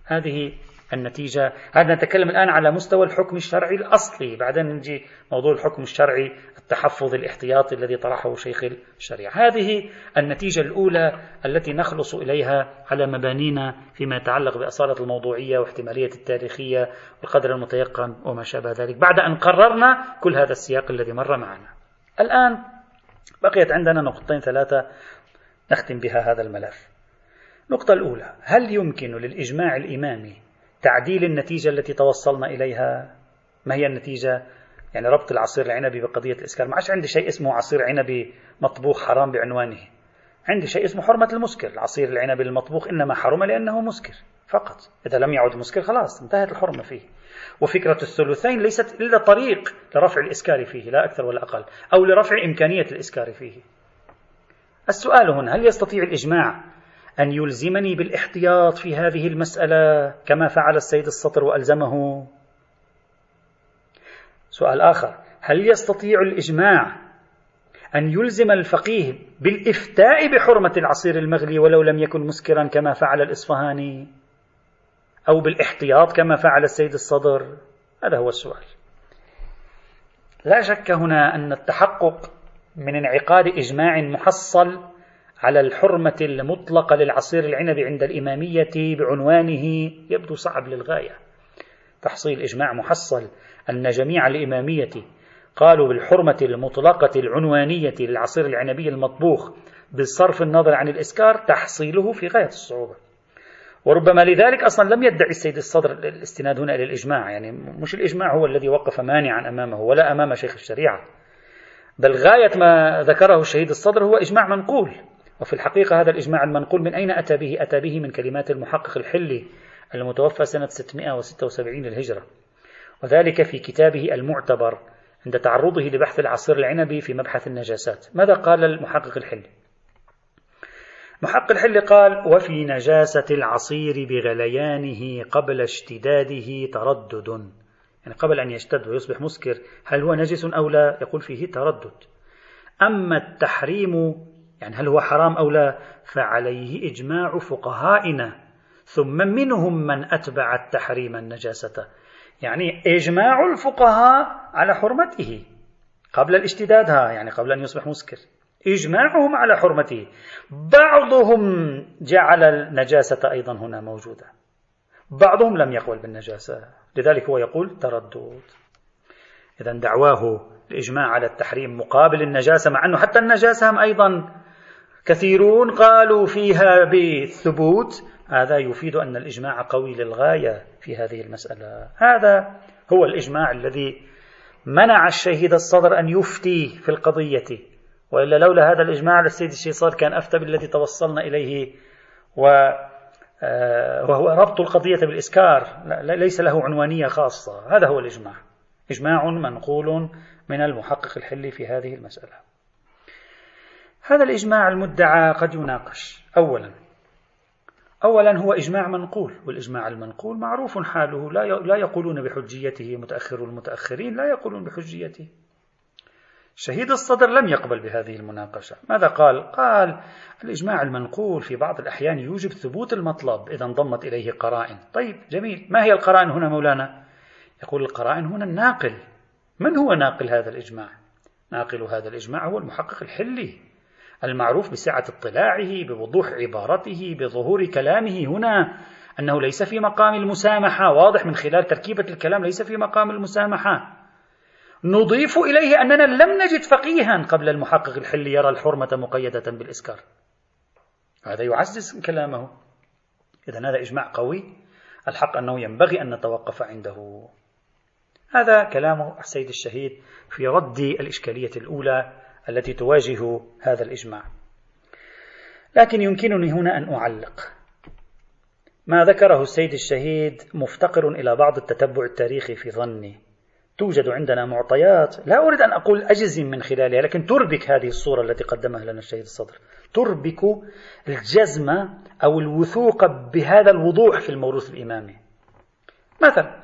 هذه النتيجة. هذا نتكلم الآن على مستوى الحكم الشرعي الأصلي. بعدين نجي موضوع الحكم الشرعي التحفظ الاحتياطي الذي طرحه شيخ الشريعة. هذه النتيجة الأولى التي نخلص إليها على مبانينا فيما يتعلق بأصالة الموضوعية واحتمالية التاريخية والقدر المتيقن وما شابه ذلك. بعد أن قررنا كل هذا السياق الذي مر معنا. الآن بقيت عندنا نقطتين ثلاثة نختم بها هذا الملف. النقطة الأولى هل يمكن للإجماع الإمامي تعديل النتيجة التي توصلنا إليها. ما هي النتيجة؟ يعني ربط العصير العنبي بقضية الإسكار ما عادش عندي شيء اسمه عصير عنبي مطبوخ حرام بعنوانه. عندي شيء اسمه حرمة المسكر. العصير العنبي المطبوخ إنما حرم لأنه مسكر فقط. إذا لم يعد مسكر خلاص انتهت الحرمة فيه. وفكرة الثلثين ليست إلا طريق لرفع الإسكار فيه لا أكثر ولا أقل أو لرفع إمكانية الإسكار فيه. السؤال هنا هل يستطيع الإجماع أن يلزمني بالاحتياط في هذه المسألة كما فعل السيد السطر وألزمه. سؤال آخر هل يستطيع الإجماع أن يلزم الفقيه بالإفتاء بحرمة العصير المغلي ولو لم يكن مسكرا كما فعل الإصفهاني أو بالاحتياط كما فعل السيد الصدر؟ هذا هو السؤال. لا شك هنا أن التحقق من انعقاد إجماع محصل على الحرمة المطلقة للعصير العنبي عند الإمامية بعنوانه يبدو صعب للغاية. تحصيل إجماع محصل أن جميع الإمامية قالوا بالحرمة المطلقة العنوانية للعصير العنبي المطبوخ بصرف النظر عن الإسكار تحصيله في غاية الصعوبة. وربما لذلك أصلا لم يدعي السيد الصدر الاستناد هنا إلى الإجماع يعني مش الإجماع هو الذي وقف مانعا أمامه ولا أمام شيخ الشريعة. بل غاية ما ذكره الشهيد الصدر هو إجماع منقول. وفي الحقيقة هذا الإجماع المنقول من أين أتى به؟ أتى به من كلمات المحقق الحلي المتوفى سنة 676 للهجرة وذلك في كتابه المعتبر عند تعرضه لبحث العصير العنبي في مبحث النجاسات ماذا قال المحقق الحلي؟ محق الحل قال وفي نجاسة العصير بغليانه قبل اشتداده تردد يعني قبل أن يشتد ويصبح مسكر هل هو نجس أو لا يقول فيه تردد أما التحريم يعني هل هو حرام أو لا؟ فعليه إجماع فقهائنا. ثم منهم من أتبع التحريم النجاسة. يعني إجماع الفقهاء على حرمته. قبل الاشتداد ها يعني قبل أن يصبح مسكر. إجماعهم على حرمته. بعضهم جعل النجاسة أيضا هنا موجودة. بعضهم لم يقبل بالنجاسة. لذلك هو يقول تردد. إذا دعواه الإجماع على التحريم مقابل النجاسة مع أنه حتى النجاسة هم أيضا كثيرون قالوا فيها بالثبوت. هذا يفيد أن الإجماع قوي للغاية في هذه المسألة. هذا هو الإجماع الذي منع الشهيد الصدر أن يفتي في القضية. وإلا لولا هذا الإجماع للسيد الشيصار كان أفتى بالذي توصلنا إليه. و آه، وهو ربط القضية بالإسكار. ليس له عنوانية خاصة. هذا هو الإجماع. إجماع منقول من المحقق الحلي في هذه المسألة. هذا الإجماع المدعى قد يناقش. أولا أولا هو إجماع منقول والإجماع المنقول معروف حاله. لا يقولون بحجيته متأخر المتأخرين لا يقولون بحجيته. شهيد الصدر لم يقبل بهذه المناقشة. ماذا قال؟ قال الإجماع المنقول في بعض الأحيان يوجب ثبوت المطلب إذا انضمت إليه قرائن. طيب جميل. ما هي القرائن هنا مولانا؟ يقول القرائن هنا الناقل. من هو ناقل هذا الإجماع؟ ناقل هذا الإجماع هو المحقق الحلي. المعروف بسعة اطلاعه بوضوح عبارته بظهور كلامه هنا أنه ليس في مقام المسامحة. واضح من خلال تركيبة الكلام ليس في مقام المسامحة. نضيف إليه أننا لم نجد فقيها قبل المحقق الحلي يرى الحرمة مقيدة بالإسكار. هذا يعزز كلامه. إذا هذا إجماع قوي. الحق أنه ينبغي أن نتوقف عنده. هذا كلام السيد الشهيد في رد الإشكالية الأولى التي تواجه هذا الإجماع. لكن يمكنني هنا أن أعلق. ما ذكره السيد الشهيد مفتقر إلى بعض التتبع التاريخي في ظني. توجد عندنا معطيات. لا أريد أن أقول أجزم من خلالها لكن تربك هذه الصورة التي قدمها لنا الشهيد الصدر. تربك الجزم أو الوثوق بهذا الوضوح في الموروث الإمامي. مثلا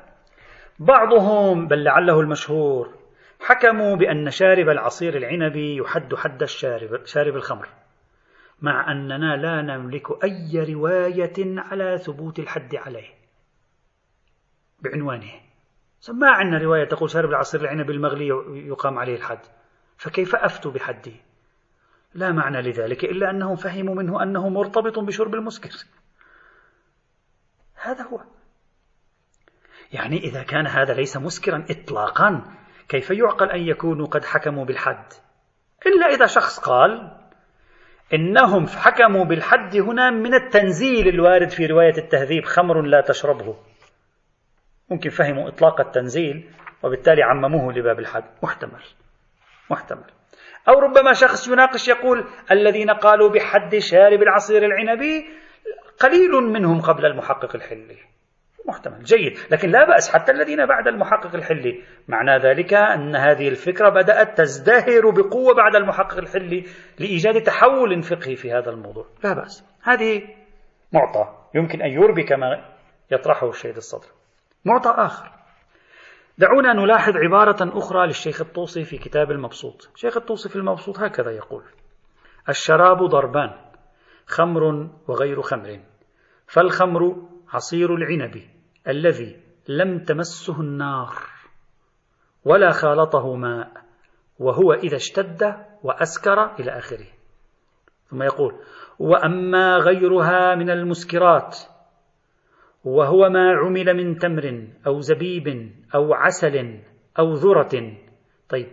بعضهم بل لعله المشهور حكموا بأن شارب العصير العنبي يحد حد الشارب شارب الخمر مع أننا لا نملك أي رواية على ثبوت الحد عليه. بعنوانه ما عندنا رواية تقول شارب العصير العنبي المغلي يقام عليه الحد فكيف أفتوا بحده لا معنى لذلك إلا أنهم فهموا منه أنه مرتبط بشرب المسكر. هذا هو. يعني إذا كان هذا ليس مسكرا إطلاقا كيف يعقل أن يكونوا قد حكموا بالحد؟ إلا إذا شخص قال إنهم حكموا بالحد هنا من التنزيل الوارد في رواية التهذيب خمر لا تشربه. ممكن فهموا إطلاق التنزيل وبالتالي عمموه لباب الحد. محتمل. محتمل. أو ربما شخص يناقش يقول الذين قالوا بحد شارب العصير العنبي قليل منهم قبل المحقق الحلي. محتمل جيد. لكن لا بأس حتى الذين بعد المحقق الحلي. معنى ذلك أن هذه الفكرة بدأت تزدهر بقوة بعد المحقق الحلي لإيجاد تحول فقهي في هذا الموضوع. لا بأس. هذه معطى. يمكن أن يربي كما يطرحه الشيخ الصدر. معطى آخر. دعونا نلاحظ عبارة أخرى للشيخ الطوسي في كتاب المبسوط. الشيخ الطوسي في المبسوط هكذا يقول الشراب ضربان خمر وغير خمر فالخمر عصير العنب. الذي لم تمسه النار ولا خالطه ماء وهو إذا اشتد وأسكر إلى آخره. ثم يقول وأما غيرها من المسكرات وهو ما عمل من تمر أو زبيب أو عسل أو ذرة. طيب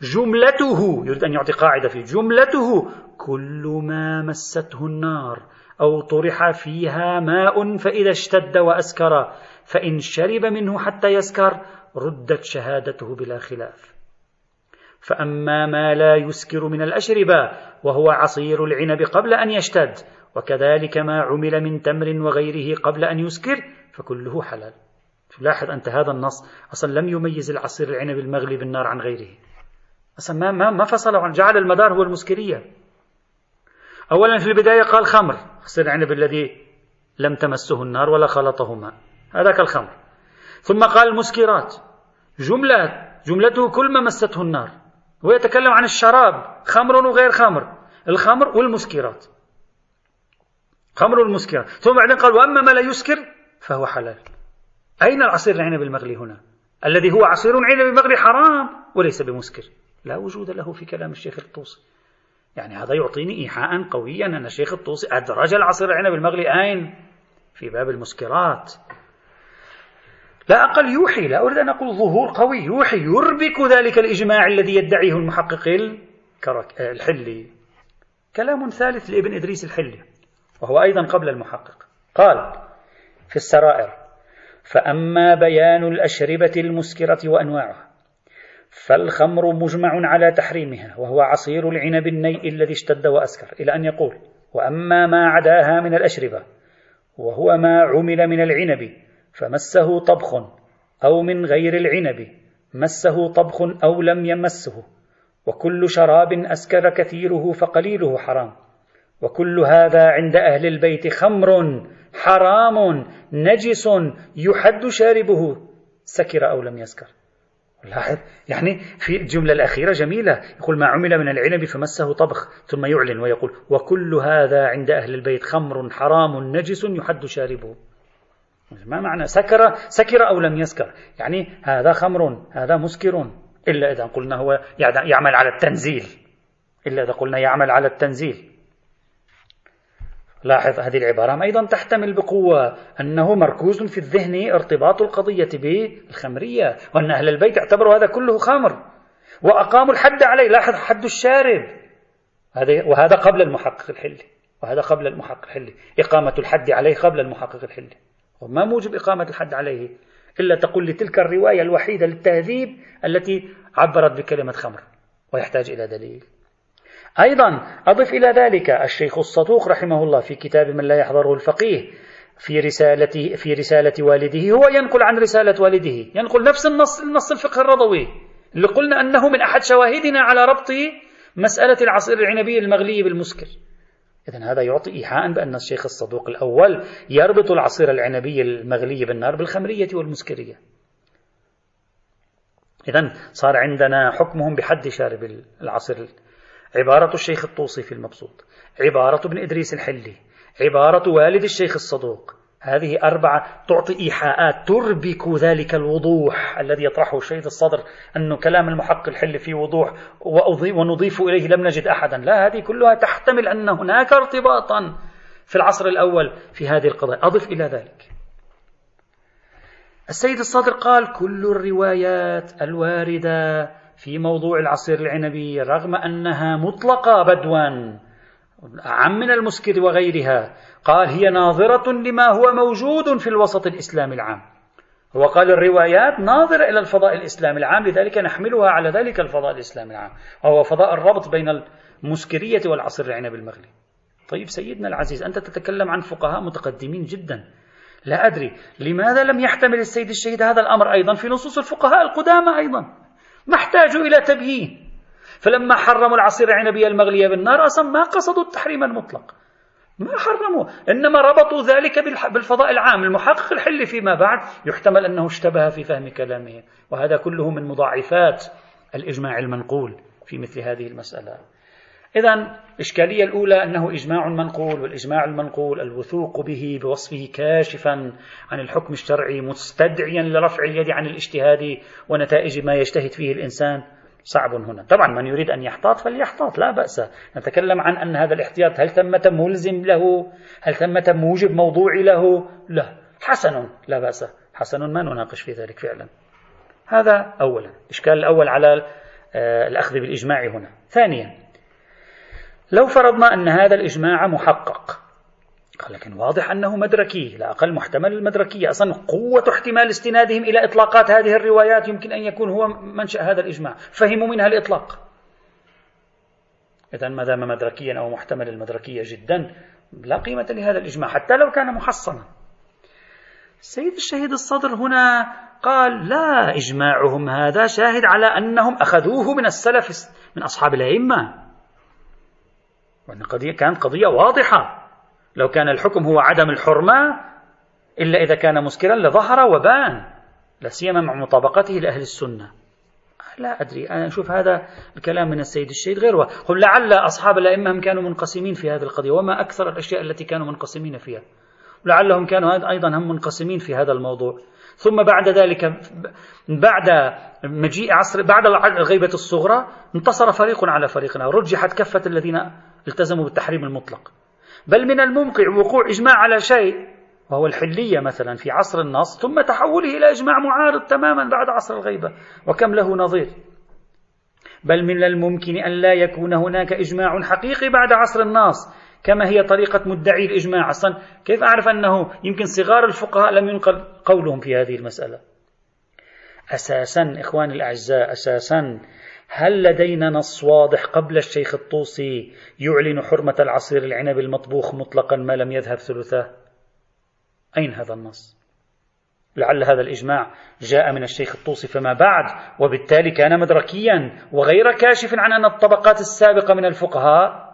جملته يريد أن يعطي قاعدة في جملته كل ما مسته النار. أو طرح فيها ماء فإذا اشتد وأسكر فإن شرب منه حتى يسكر ردت شهادته بلا خلاف. فأما ما لا يسكر من الأشربة وهو عصير العنب قبل أن يشتد وكذلك ما عمل من تمر وغيره قبل أن يسكر فكله حلال. لاحظ أنت هذا النص أصلا لم يميز العصير العنب المغلي بالنار عن غيره. أصلا ما, ما, ما فصل عن جعل المدار هو المسكرية. أولا في البداية قال خمر. عصير العنب الذي لم تمسه النار ولا خلطه ماء هذاك الخمر. ثم قال المسكرات. جملة جملته كل ما مسته النار. هو يتكلم عن الشراب. خمر وغير خمر. الخمر والمسكرات. خمر المسكرات ثم بعدين قال وأما ما لا يسكر فهو حلال. أين العصير العنب المغلي هنا؟ الذي هو عصير عنب مغلي حرام وليس بمسكر. لا وجود له في كلام الشيخ الطوسي. يعني هذا يعطيني إيحاء قويا أن الشيخ الطوسي أدرج العصير العنب المغلي أين؟ في باب المسكرات. لا أقل يوحي لا أريد أن أقول ظهور قوي. يوحي يربك ذلك الإجماع الذي يدعيه المحقق الحلي. كلام ثالث لابن إدريس الحلي وهو أيضا قبل المحقق. قال في السرائر فأما بيان الأشربة المسكرة وأنواعها فالخمر مجمع على تحريمها وهو عصير العنب النيء الذي اشتد وأسكر إلى أن يقول وأما ما عداها من الأشربة وهو ما عمل من العنب فمسه طبخ أو من غير العنب مسه طبخ أو لم يمسه وكل شراب أسكر كثيره فقليله حرام وكل هذا عند أهل البيت خمر حرام نجس يحد شاربه سكر أو لم يسكر. لاحظ؟ يعني في الجملة الأخيرة جميلة. يقول ما عمل من العنب فمسه طبخ ثم يعلن ويقول وكل هذا عند أهل البيت خمر حرام نجس يحد شاربه. ما معنى؟ سكر سكر أو لم يسكر. يعني هذا خمر هذا مسكر. إلا إذا قلنا هو يعمل على التنزيل. إلا إذا قلنا يعمل على التنزيل. لاحظ هذه العبارة. أيضا تحتمل بقوة أنه مركوز في الذهن ارتباط القضية بالخمرية وأن أهل البيت اعتبروا هذا كله خمر وأقاموا الحد عليه. لاحظ حد الشارب. هذا وهذا قبل المحقق الحلي. وهذا قبل المحقق الحلي. إقامة الحد عليه قبل المحقق الحلي. وما موجب إقامة الحد عليه إلا تقول لي تلك الرواية الوحيدة للتهذيب التي عبرت بكلمة خمر ويحتاج إلى دليل. أيضا أضف إلى ذلك الشيخ الصدوق رحمه الله في كتاب من لا يحضره الفقيه في رسالته في رسالة والده هو ينقل عن رسالة والده. ينقل نفس النص النص الفقه الرضوي. اللي قلنا أنه من أحد شواهدنا على ربط مسألة العصير العنبي المغلي بالمسكر. إذا هذا يعطي إيحاء بأن الشيخ الصدوق الأول يربط العصير العنبي المغلي بالنار بالخمرية والمسكرية. إذا صار عندنا حكمهم بحد شارب العصير عبارة الشيخ الطوسي في المبسوط عبارة ابن إدريس الحلي عبارة والد الشيخ الصدوق. هذه أربعة تعطي إيحاءات تربك ذلك الوضوح الذي يطرحه الشيخ الصدر أنه كلام المحق الحل فيه وضوح ونضيف إليه لم نجد أحدا. لا هذه كلها تحتمل أن هناك ارتباطا في العصر الأول في هذه القضايا. أضف إلى ذلك. السيد الصدر قال كل الروايات الواردة في موضوع العصير العنبي رغم أنها مطلقة بدوا أعم من المسكر وغيرها قال هي ناظرة لما هو موجود في الوسط الإسلامي العام. هو قال الروايات ناظرة إلى الفضاء الإسلامي العام لذلك نحملها على ذلك الفضاء الإسلامي العام. وهو فضاء الربط بين المسكرية والعصر العنب المغلي. طيب سيدنا العزيز أنت تتكلم عن فقهاء متقدمين جدا. لا أدري لماذا لم يحتمل السيد الشهيد هذا الأمر أيضا في نصوص الفقهاء القدامى أيضا؟ احتاجوا إلى تبيين. فلما حرموا العصير العنبي المغلية بالنار أصلا ما قصدوا التحريم المطلق. ما حرموا إنما ربطوا ذلك بالفضاء العام. المحقق الحلي فيما بعد يحتمل أنه اشتبه في فهم كلامه. وهذا كله من مضاعفات الإجماع المنقول في مثل هذه المسألة. إذا الإشكالية الأولى أنه إجماع منقول والإجماع المنقول الوثوق به بوصفه كاشفا عن الحكم الشرعي مستدعيا لرفع اليد عن الاجتهاد ونتائج ما يجتهد فيه الإنسان. صعب هنا. طبعا من يريد أن يحتاط فليحتاط لا بأس. نتكلم عن أن هذا الاحتياط هل ثمة ملزم له؟ هل ثمة موجب موضوعي له؟ لا. حسن لا بأس. حسن ما نناقش في ذلك فعلا. هذا أولا. الإشكال الأول على آه، الأخذ بالإجماع هنا. ثانيا لو فرضنا أن هذا الإجماع محقق. لكن واضح أنه مدركي لا أقل محتمل المدركية. أصلا قوة احتمال استنادهم إلى إطلاقات هذه الروايات يمكن أن يكون هو منشأ هذا الإجماع. فهموا منها الإطلاق. إذا ما دام مدركيا أو محتمل المدركية جدا لا قيمة لهذا الإجماع حتى لو كان محصنا. السيد الشهيد الصدر هنا قال لا إجماعهم هذا شاهد على أنهم أخذوه من السلف من أصحاب الأئمة. وأن قضية كانت قضية واضحة. لو كان الحكم هو عدم الحرمة إلا إذا كان مسكرا لظهر وبان لا سيما مع مطابقته لأهل السنة. لا أدري أنا أشوف هذا الكلام من السيد الشهيد غير قل لعل أصحاب الأئمة هم كانوا منقسمين في هذه القضية وما أكثر الأشياء التي كانوا منقسمين فيها. ولعلهم كانوا أيضا هم منقسمين في هذا الموضوع. ثم بعد ذلك بعد مجيء عصر بعد الغيبة الصغرى انتصر فريق على فريق رجحت كفة الذين التزموا بالتحريم المطلق. بل من الممكن وقوع إجماع على شيء وهو الحلية مثلا في عصر النص ثم تحوله إلى إجماع معارض تماما بعد عصر الغيبة. وكم له نظير؟ بل من الممكن أن لا يكون هناك إجماع حقيقي بعد عصر النص كما هي طريقة مدعي الإجماع. أصلا كيف أعرف أنه يمكن صغار الفقهاء لم ينقل قولهم في هذه المسألة؟ أساسا إخواني الأعزاء أساسا هل لدينا نص واضح قبل الشيخ الطوسي يعلن حرمة العصير العنب المطبوخ مطلقا ما لم يذهب ثلثاه أين هذا النص؟ لعل هذا الإجماع جاء من الشيخ الطوسي فما بعد وبالتالي كان مدركيا وغير كاشف عن أن الطبقات السابقة من الفقهاء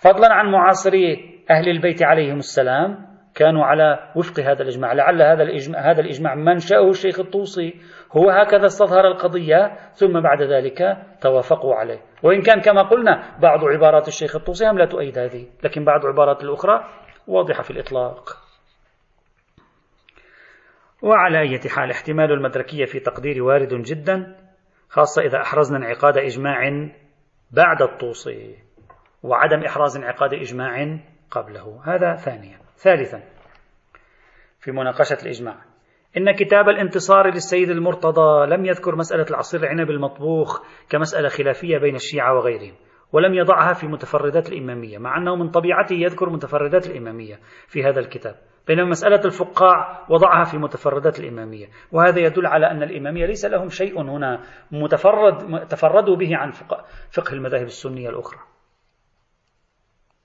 فضلا عن معاصري أهل البيت عليهم السلام كانوا على وفق هذا الإجماع. لعل هذا الإجماع, هذا الإجماع منشأه الشيخ الطوسي. هو هكذا استظهر القضية ثم بعد ذلك توافقوا عليه. وإن كان كما قلنا بعض عبارات الشيخ الطوسي هم لا تؤيد هذه لكن بعض عبارات الأخرى واضحة في الإطلاق. وعلى أي حال احتمال المدركية في تقديري وارد جدا خاصة إذا أحرزنا انعقاد إجماع بعد الطوسي وعدم إحراز انعقاد إجماع قبله. هذا ثانيا. ثالثا في مناقشة الإجماع. إن كتاب الانتصار للسيد المرتضى لم يذكر مسألة العصير العنب المطبوخ كمسألة خلافية بين الشيعة وغيرهم ولم يضعها في متفردات الإمامية مع أنه من طبيعته يذكر متفردات الإمامية في هذا الكتاب. بينما مسألة الفقاع وضعها في متفردات الإمامية وهذا يدل على أن الإمامية ليس لهم شيء هنا متفرد تفردوا به عن فقه المذاهب السنية الأخرى.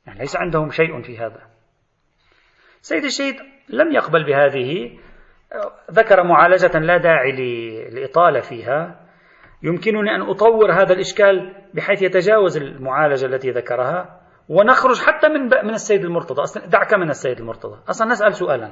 يعني ليس عندهم شيء في هذا. سيد الشهيد لم يقبل بهذه ذكر معالجة لا داعي للإطالة فيها. يمكنني أن أطور هذا الإشكال بحيث يتجاوز المعالجة التي ذكرها ونخرج حتى من من السيد المرتضى. أصلا دعك من السيد المرتضى. أصلا نسأل سؤالا.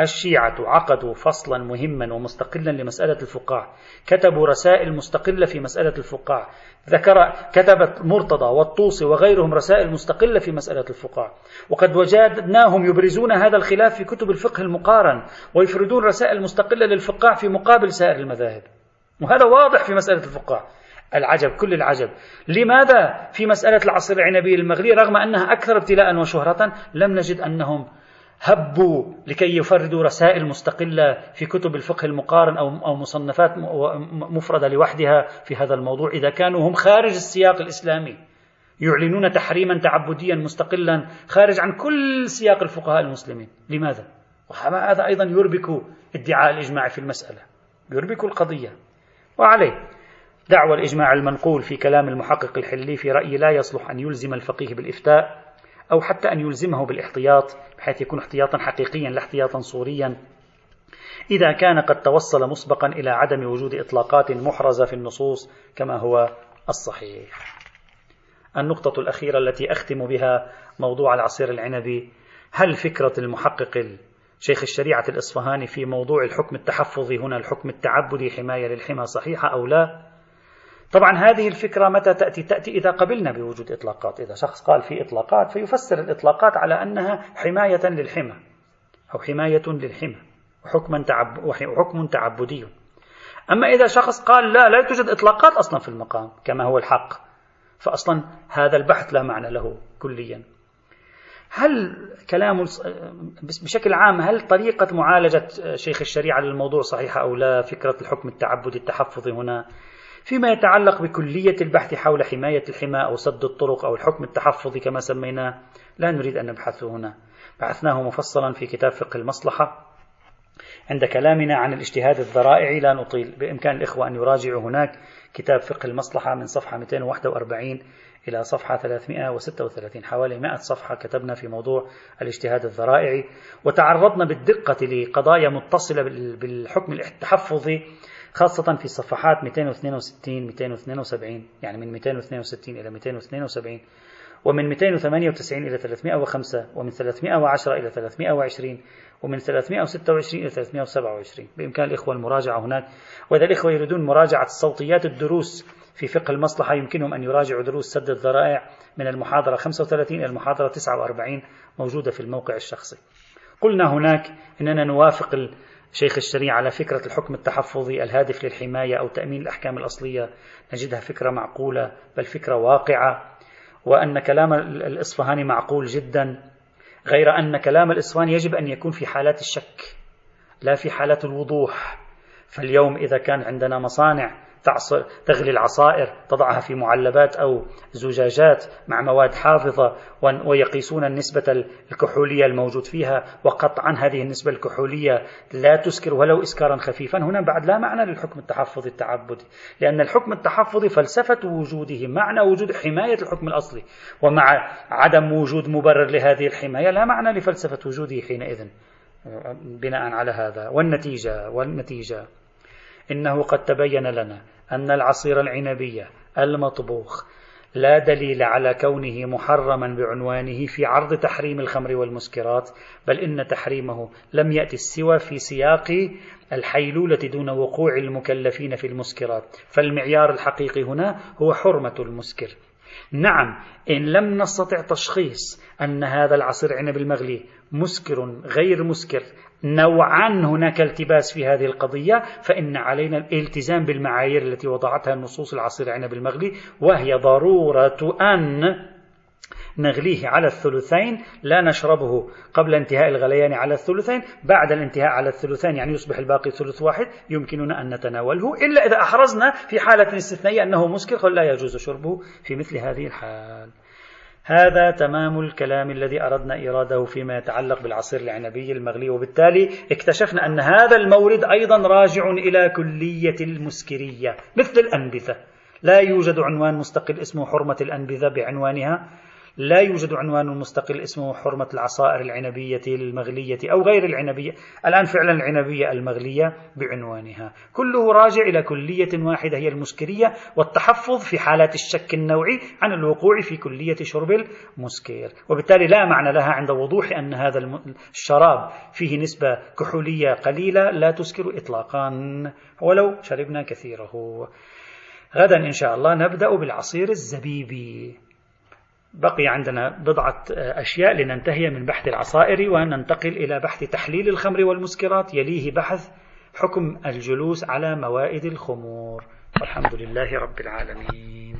الشيعة عقدوا فصلا مهما ومستقلا لمسألة الفقاع كتبوا رسائل مستقلة في مسألة الفقاع ذكر كتبت مرتضى والطوسي وغيرهم رسائل مستقلة في مسألة الفقاع وقد وجدناهم يبرزون هذا الخلاف في كتب الفقه المقارن ويفردون رسائل مستقلة للفقاع في مقابل سائر المذاهب. وهذا واضح في مسألة الفقاع العجب كل العجب. لماذا في مسألة العصر العنبي المغربي رغم أنها أكثر ابتلاء وشهرة لم نجد أنهم هبوا لكي يفردوا رسائل مستقلة في كتب الفقه المقارن أو مصنفات مفردة لوحدها في هذا الموضوع. إذا كانوا هم خارج السياق الإسلامي يعلنون تحريما تعبديا مستقلا خارج عن كل سياق الفقهاء المسلمين. لماذا؟ وهذا أيضا يربك ادعاء الإجماع في المسألة. يربك القضية. وعليه دعوى الإجماع المنقول في كلام المحقق الحلي في رأيي لا يصلح أن يلزم الفقيه بالإفتاء. أو حتى أن يلزمه بالإحتياط بحيث يكون احتياطا حقيقيا لا احتياطا صوريا إذا كان قد توصل مسبقا إلى عدم وجود إطلاقات محرزة في النصوص كما هو الصحيح. النقطة الأخيرة التي أختم بها موضوع العصير العنبي هل فكرة المحقق شيخ الشريعة الإصفهاني في موضوع الحكم التحفظي هنا الحكم التعبدي حماية للحمى صحيحة أو لا؟ طبعا هذه الفكرة متى تأتي؟ تأتي إذا قبلنا بوجود إطلاقات. إذا شخص قال في إطلاقات فيفسر الإطلاقات على أنها حماية للحمى أو حماية للحمى وحكما تعب وحكم تعبدي. أما إذا شخص قال لا لا توجد إطلاقات أصلا في المقام كما هو الحق فأصلا هذا البحث لا معنى له كليا. هل كلام بشكل عام هل طريقة معالجة شيخ الشريعة للموضوع صحيحة أو لا؟ فكرة الحكم التعبدي التحفظي هنا فيما يتعلق بكلية البحث حول حماية الحمى أو سد الطرق أو الحكم التحفظي كما سميناه لا نريد أن نبحثه هنا. بحثناه مفصلا في كتاب فقه المصلحة. عند كلامنا عن الاجتهاد الذرائعي لا نطيل. بإمكان الإخوة أن يراجعوا هناك كتاب فقه المصلحة من صفحة 241 إلى صفحة 336 حوالي 100 صفحة كتبنا في موضوع الاجتهاد الذرائعي. وتعرضنا بالدقة لقضايا متصلة بالحكم التحفظي خاصة في صفحات 262 272 يعني من 262 إلى 272 ومن 298 إلى 305 ومن 310 إلى 320 ومن 326 إلى 327 بإمكان الإخوة المراجعة هناك. وإذا الإخوة يريدون مراجعة صوتيات الدروس في فقه المصلحة يمكنهم أن يراجعوا دروس سد الذرائع من المحاضرة 35 إلى المحاضرة 49 موجودة في الموقع الشخصي. قلنا هناك أننا نوافق شيخ الشريعة على فكرة الحكم التحفظي الهادف للحماية أو تأمين الأحكام الأصلية نجدها فكرة معقولة بل فكرة واقعة. وأن كلام الإصفهاني معقول جدا غير أن كلام الإصفهاني يجب أن يكون في حالات الشك لا في حالات الوضوح. فاليوم إذا كان عندنا مصانع تعصر تغلي العصائر تضعها في معلبات أو زجاجات مع مواد حافظة ويقيسون النسبة الكحولية الموجود فيها وقطعا هذه النسبة الكحولية لا تسكر ولو إسكارا خفيفا. هنا بعد لا معنى للحكم التحفظي التعبدي لأن الحكم التحفظي فلسفة وجوده معنى وجود حماية الحكم الأصلي. ومع عدم وجود مبرر لهذه الحماية لا معنى لفلسفة وجوده حينئذ بناء على هذا. والنتيجة والنتيجة إنه قد تبين لنا أن العصير العنبي المطبوخ لا دليل على كونه محرما بعنوانه في عرض تحريم الخمر والمسكرات بل إن تحريمه لم يأتي سوى في سياق الحيلولة دون وقوع المكلفين في المسكرات. فالمعيار الحقيقي هنا هو حرمة المسكر. نعم إن لم نستطع تشخيص أن هذا العصير عنب المغلي مسكر غير مسكر نوعا هناك التباس في هذه القضية فإن علينا الالتزام بالمعايير التي وضعتها النصوص العصير عنب المغلي وهي ضرورة أن نغليه على الثلثين لا نشربه قبل انتهاء الغليان على الثلثين بعد الانتهاء على الثلثين يعني يصبح الباقي ثلث واحد يمكننا أن نتناوله إلا إذا أحرزنا في حالة استثنائية أنه مسكر لا يجوز شربه في مثل هذه الحال. هذا تمام الكلام الذي أردنا إيراده فيما يتعلق بالعصير العنبي المغلي وبالتالي اكتشفنا أن هذا المورد أيضا راجع إلى كلية المسكرية مثل الأنبثة لا يوجد عنوان مستقل اسمه حرمة الأنبذة بعنوانها. لا يوجد عنوان مستقل اسمه حرمة العصائر العنبية المغلية أو غير العنبية. الآن فعلا العنبية المغلية بعنوانها. كله راجع إلى كلية واحدة هي المسكرية والتحفظ في حالات الشك النوعي عن الوقوع في كلية شرب المسكر. وبالتالي لا معنى لها عند وضوح أن هذا الشراب فيه نسبة كحولية قليلة لا تسكر إطلاقا ولو شربنا كثيره. غدا إن شاء الله نبدأ بالعصير الزبيبي. بقي عندنا بضعة أشياء لننتهي من بحث العصائر وننتقل إلى بحث تحليل الخمر والمسكرات يليه بحث حكم الجلوس على موائد الخمور. والحمد لله رب العالمين.